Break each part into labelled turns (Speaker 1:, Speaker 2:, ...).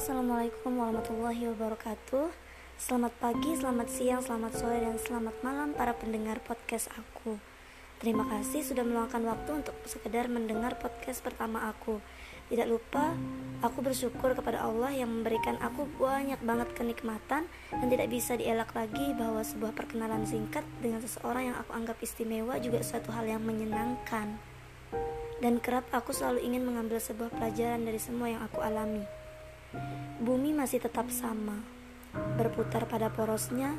Speaker 1: assalamualaikum warahmatullahi wabarakatuh. Selamat pagi, selamat siang, selamat sore, dan selamat malam para pendengar podcast aku. Terima kasih sudah meluangkan waktu untuk sekedar mendengar podcast pertama aku. Tidak lupa, aku bersyukur kepada Allah yang memberikan aku banyak banget kenikmatan dan tidak bisa dielak lagi bahwa sebuah perkenalan singkat dengan seseorang yang aku anggap istimewa juga suatu hal yang menyenangkan. Dan kerap aku selalu ingin mengambil sebuah pelajaran dari semua yang aku alami. Bumi masih tetap sama, berputar pada porosnya,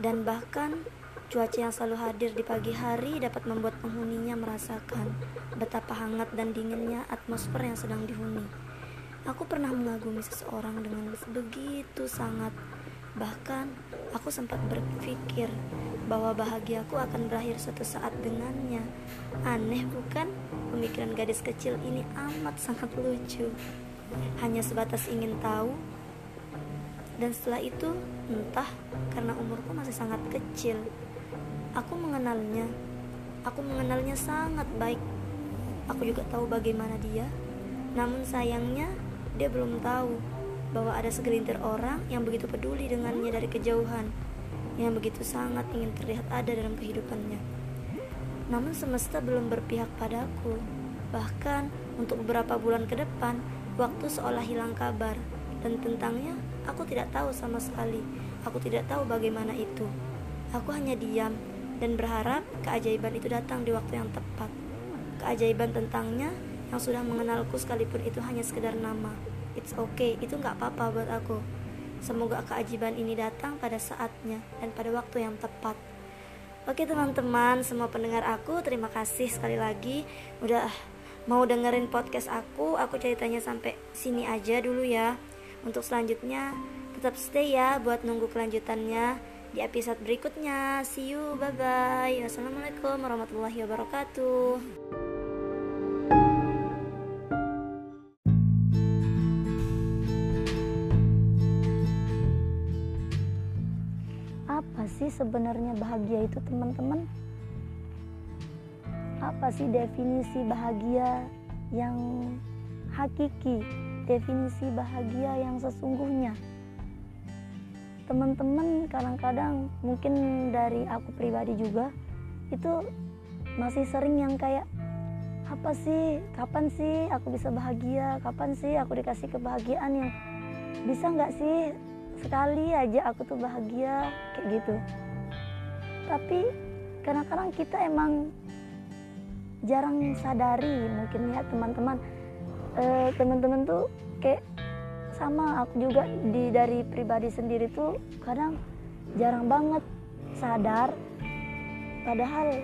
Speaker 1: dan bahkan cuaca yang selalu hadir di pagi hari dapat membuat penghuninya merasakan betapa hangat dan dinginnya atmosfer yang sedang dihuni. Aku pernah mengagumi seseorang dengan begitu sangat, bahkan aku sempat berpikir bahwa bahagiaku akan berakhir suatu saat dengannya. Aneh bukan? Pemikiran gadis kecil ini amat sangat lucu hanya sebatas ingin tahu. Dan setelah itu entah karena umurku masih sangat kecil aku mengenalnya. Aku mengenalnya sangat baik. Aku juga tahu bagaimana dia. Namun sayangnya dia belum tahu bahwa ada segelintir orang yang begitu peduli dengannya dari kejauhan yang begitu sangat ingin terlihat ada dalam kehidupannya. Namun semesta belum berpihak padaku. Bahkan untuk beberapa bulan ke depan Waktu seolah hilang kabar, dan tentangnya aku tidak tahu sama sekali. Aku tidak tahu bagaimana itu. Aku hanya diam dan berharap keajaiban itu datang di waktu yang tepat. Keajaiban tentangnya yang sudah mengenalku sekalipun itu hanya sekedar nama. It's okay, itu nggak apa-apa buat aku. Semoga keajaiban ini datang pada saatnya dan pada waktu yang tepat. Oke teman-teman, semua pendengar aku, terima kasih sekali lagi udah mau dengerin podcast aku aku ceritanya sampai sini aja dulu ya. Untuk selanjutnya tetap stay ya buat nunggu kelanjutannya di episode berikutnya. See you bye bye wassalamualaikum warahmatullahi wabarakatuh.
Speaker 2: Apa sih sebenarnya bahagia itu teman-teman apa sih definisi bahagia yang hakiki, definisi bahagia yang sesungguhnya. Teman-teman kadang-kadang mungkin dari aku pribadi juga itu masih sering yang kayak apa sih, kapan sih aku bisa bahagia, kapan sih aku dikasih kebahagiaan yang bisa nggak sih sekali aja aku tuh bahagia kayak gitu. Tapi kadang-kadang kita emang jarang sadari mungkin ya teman-teman. E, teman-teman tuh kayak sama aku juga di dari pribadi sendiri tuh kadang jarang banget sadar. Padahal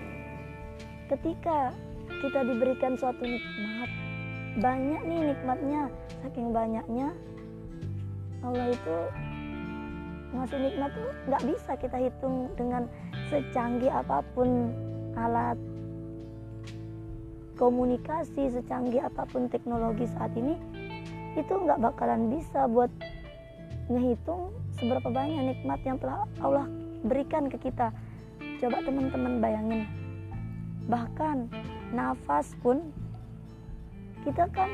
Speaker 2: ketika kita diberikan suatu nikmat banyak nih nikmatnya saking banyaknya Allah itu ngasih nikmat tuh nggak bisa kita hitung dengan secanggih apa pun alat komunikasi secanggih apa pun teknologi saat ini itu nggak bakalan bisa buat ngehitung seberapa banyak nikmat yang telah Allah berikan ke kita. Coba teman-teman bayangin bahkan nafas pun kita kan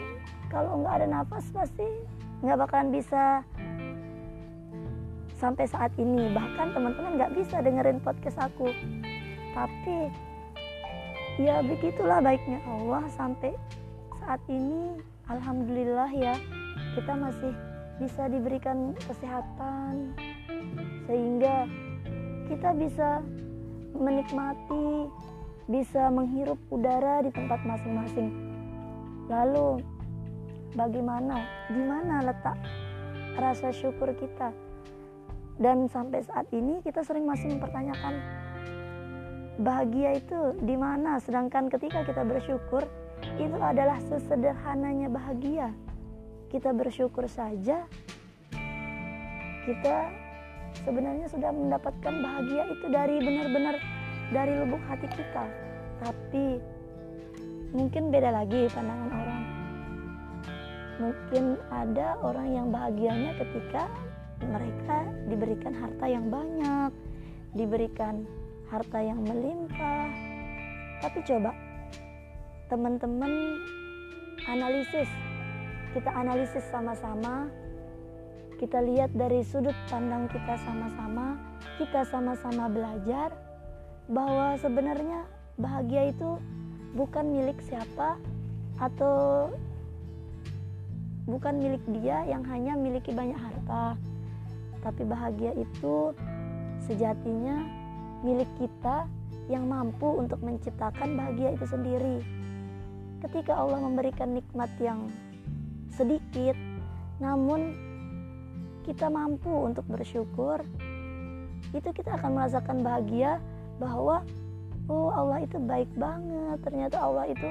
Speaker 2: kalau nggak ada nafas pasti nggak bakalan bisa sampai saat ini. Bahkan teman-teman nggak bisa dengerin podcast aku. Tapi ya begitulah baiknya Allah sampai saat ini. Alhamdulillah ya kita masih bisa diberikan kesehatan sehingga kita bisa menikmati bisa menghirup udara di tempat masing-masing. Lalu bagaimana di mana letak rasa syukur kita? Dan sampai saat ini kita sering masih mempertanyakan bahagia itu di mana? Sedangkan ketika kita bersyukur itu adalah sesederhananya bahagia. Kita bersyukur saja kita sebenarnya sudah mendapatkan bahagia itu dari benar-benar dari lubuk hati kita. Tapi mungkin beda lagi pandangan orang. Mungkin ada orang yang bahagianya ketika mereka diberikan harta yang banyak diberikan harta yang melimpah. Tapi coba teman-teman analisis. Kita analisis sama-sama kita lihat dari sudut pandang kita sama-sama kita sama-sama belajar bahwa sebenarnya bahagia itu bukan milik siapa atau bukan milik dia yang hanya memiliki banyak harta tapi bahagia itu sejatinya milik kita yang mampu untuk menciptakan bahagia itu sendiri. Ketika Allah memberikan nikmat yang sedikit namun kita mampu untuk bersyukur itu kita akan merasakan bahagia bahwa oh Allah itu baik banget ternyata Allah itu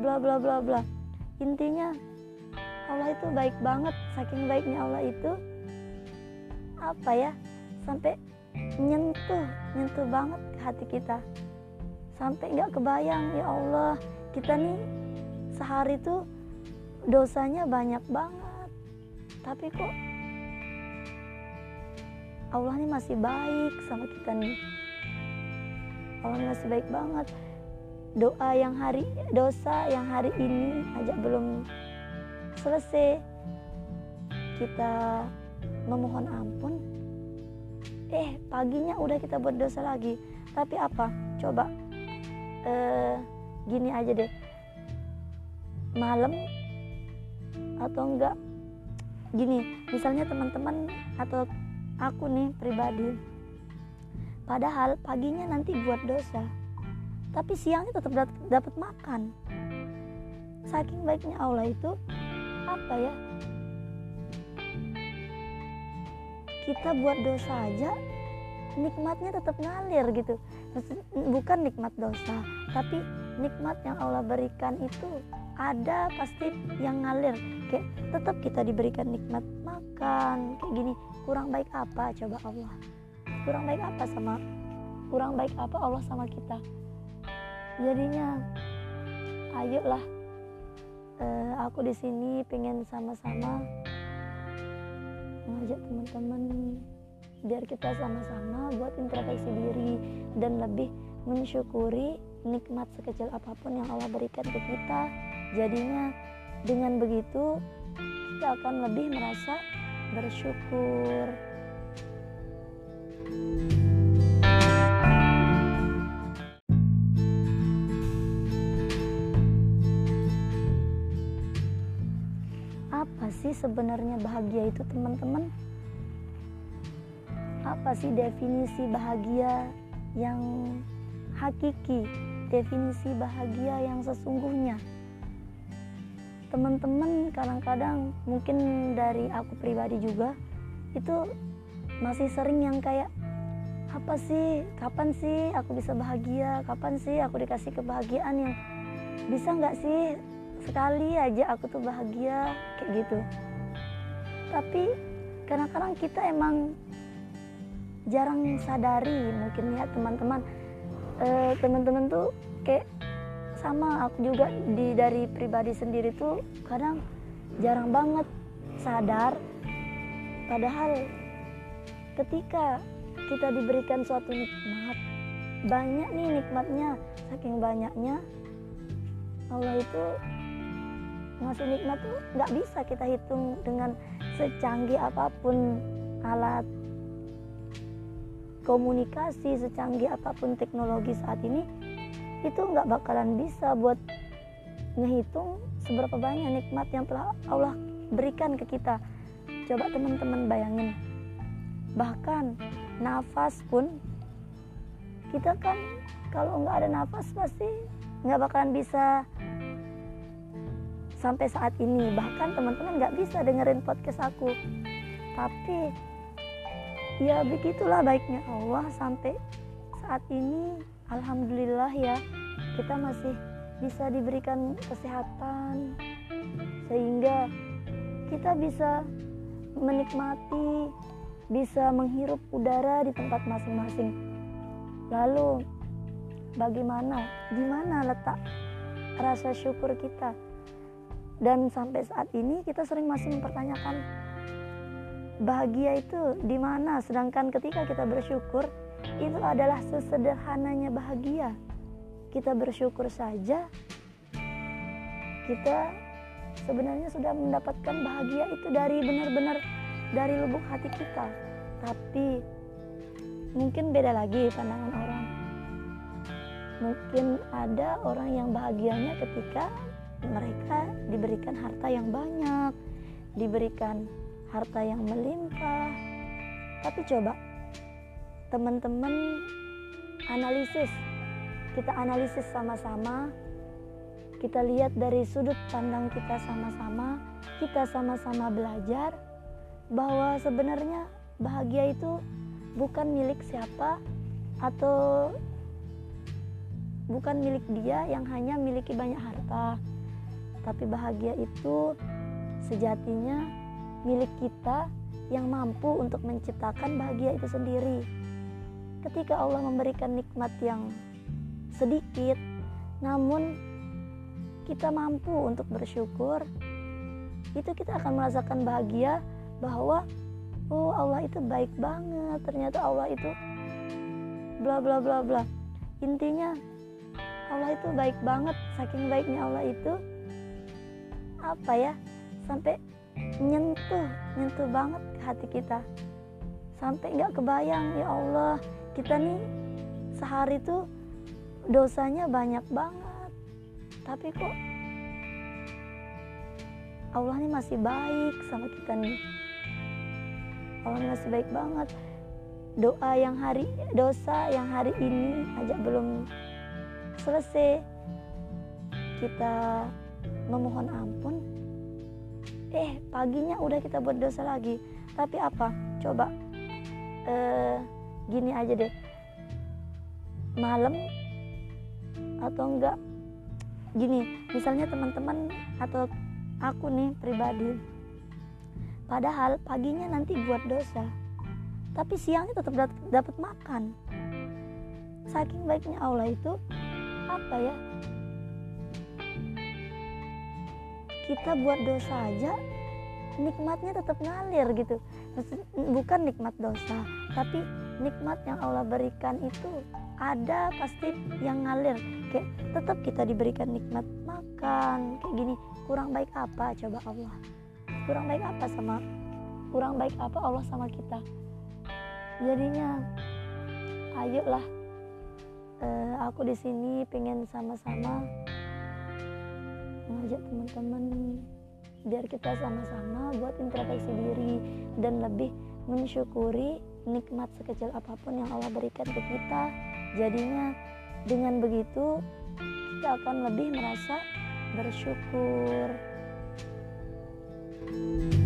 Speaker 2: bla bla bla bla. Intinya Allah itu baik banget saking baiknya Allah itu apa ya sampai nyentuh nyentuh banget hati kita. Sampai nggak kebayang ya Allah kita nih sehari tuh dosanya banyak banget. Tapi kok Allah ini masih baik sama kita nih. Allah masih baik banget. Doa yang hari dosa yang hari ini aja belum selesai. Kita memohon ampun eh paginya udah kita buat dosa lagi. Tapi apa? Coba. Eh, gini aja deh. Malam atau enggak? Gini misalnya teman-teman atau aku nih pribadi. Padahal paginya nanti buat dosa. Tapi siangnya tetap dapat makan. Saking baiknya Allah itu apa ya kita buat dosa aja nikmatnya tetap ngalir gitu. Bukan nikmat dosa tapi nikmat yang Allah berikan itu ada pasti yang ngalir. Kayak tetap kita diberikan nikmat makan kayak gini. Kurang baik apa? Coba Allah. Kurang baik apa sama kurang baik apa Allah sama kita? Jadinya ayolah uh, aku di sini pengen sama-sama mengajak teman-teman biar kita sama-sama buat introspeksi diri dan lebih mensyukuri nikmat sekecil apa pun yang Allah berikan ke kita. Jadinya dengan begitu kita akan lebih merasa bersyukur. apa sih sebenarnya bahagia itu teman-teman? Apa sih definisi bahagia yang hakiki, definisi bahagia yang sesungguhnya. Teman-teman kadang-kadang mungkin dari aku pribadi juga itu masih sering yang kayak apa sih, kapan sih aku bisa bahagia, kapan sih aku dikasih kebahagiaan? Yang bisa nggak sih sekali aja aku tuh bahagia kayak gitu. Tapi kadang-kadang kita emang jarang sadari mungkin ya teman-teman. Uh, teman-teman tuh kayak sama aku juga di dari pribadi sendiri tuh kadang jarang banget sadar. Padahal ketika kita diberikan suatu nikmat banyak nih nikmatnya. Saking banyaknya Allah itu ngasih nikmat tuh nggak bisa kita hitung dengan secanggih apa pun alat komunikasi secanggih apa pun teknologi saat ini itu nggak bakalan bisa buat ngehitung seberapa banyak nikmat yang telah Allah berikan ke kita. Coba teman-teman bayangin bahkan nafas pun kita kan kalau nggak ada nafas pasti nggak bakalan bisa sampai saat ini. Bahkan teman-teman nggak bisa dengerin podcast aku. Tapi ya begitulah baiknya Allah sampai saat ini. Alhamdulillah ya kita masih bisa diberikan kesehatan. Sehingga kita bisa menikmati bisa menghirup udara di tempat masing-masing. Lalu bagaimana di mana letak rasa syukur kita dan sampai saat ini kita sering masih mempertanyakan bahagia itu di mana? Sedangkan ketika kita bersyukur itu adalah sesederhananya bahagia. Kita bersyukur saja kita sebenarnya sudah mendapatkan bahagia itu dari benar-benar dari lubuk hati kita. Tapi mungkin beda lagi pandangan orang. Mungkin ada orang yang bahagianya ketika mereka diberikan harta yang banyak diberikan harta yang melimpah. Tapi coba teman-teman analisis. Kita analisis sama-sama. Kita lihat dari sudut pandang kita sama-sama. Kita sama-sama belajar bahwa sebenarnya bahagia itu bukan milik siapa atau bukan milik dia yang hanya miliki banyak harta tapi bahagia itu sejatinya milik kita yang mampu untuk menciptakan bahagia itu sendiri. Ketika Allah memberikan nikmat yang sedikit namun kita mampu untuk bersyukur itu kita akan merasakan bahagia bahwa oh Allah itu baik banget. Ternyata Allah itu bla bla bla bla. Intinya Allah itu baik banget. Saking baiknya Allah itu apa ya sampai nyentuh nyentuh banget ke hati kita. Sampai nggak kebayang ya Allah kita nih sehari tuh dosanya banyak banget. Tapi kok Allah ini masih baik sama kita nih. Allah masih baik banget. Doa yang hari dosa yang hari ini aja belum selesai. Kita memohon ampun. Eh paginya udah kita buat dosa lagi. Tapi apa? Coba eh, gini aja deh. Malam atau enggak gini misalnya teman-teman atau aku nih pribadi padahal paginya nanti buat dosa tapi siangnya tetap dapat makan. Saking baiknya Allah itu apa ya kita buat dosa aja nikmatnya tetap ngalir gitu. Bukan nikmat dosa tapi nikmat yang Allah berikan itu ada pasti yang ngalir. Kayak tetap kita diberikan nikmat makan kayak gini. Kurang baik apa? Coba Allah. Kurang baik apa sama kurang baik apa Allah sama kita? Jadinya ayolah uh, aku di sini pengen sama-sama ngajak teman-teman biar kita sama-sama buat introspeksi diri dan lebih mensyukuri nikmat sekecil apa pun yang Allah berikan ke kita. Jadinya dengan begitu kita akan lebih merasa bersyukur. thank you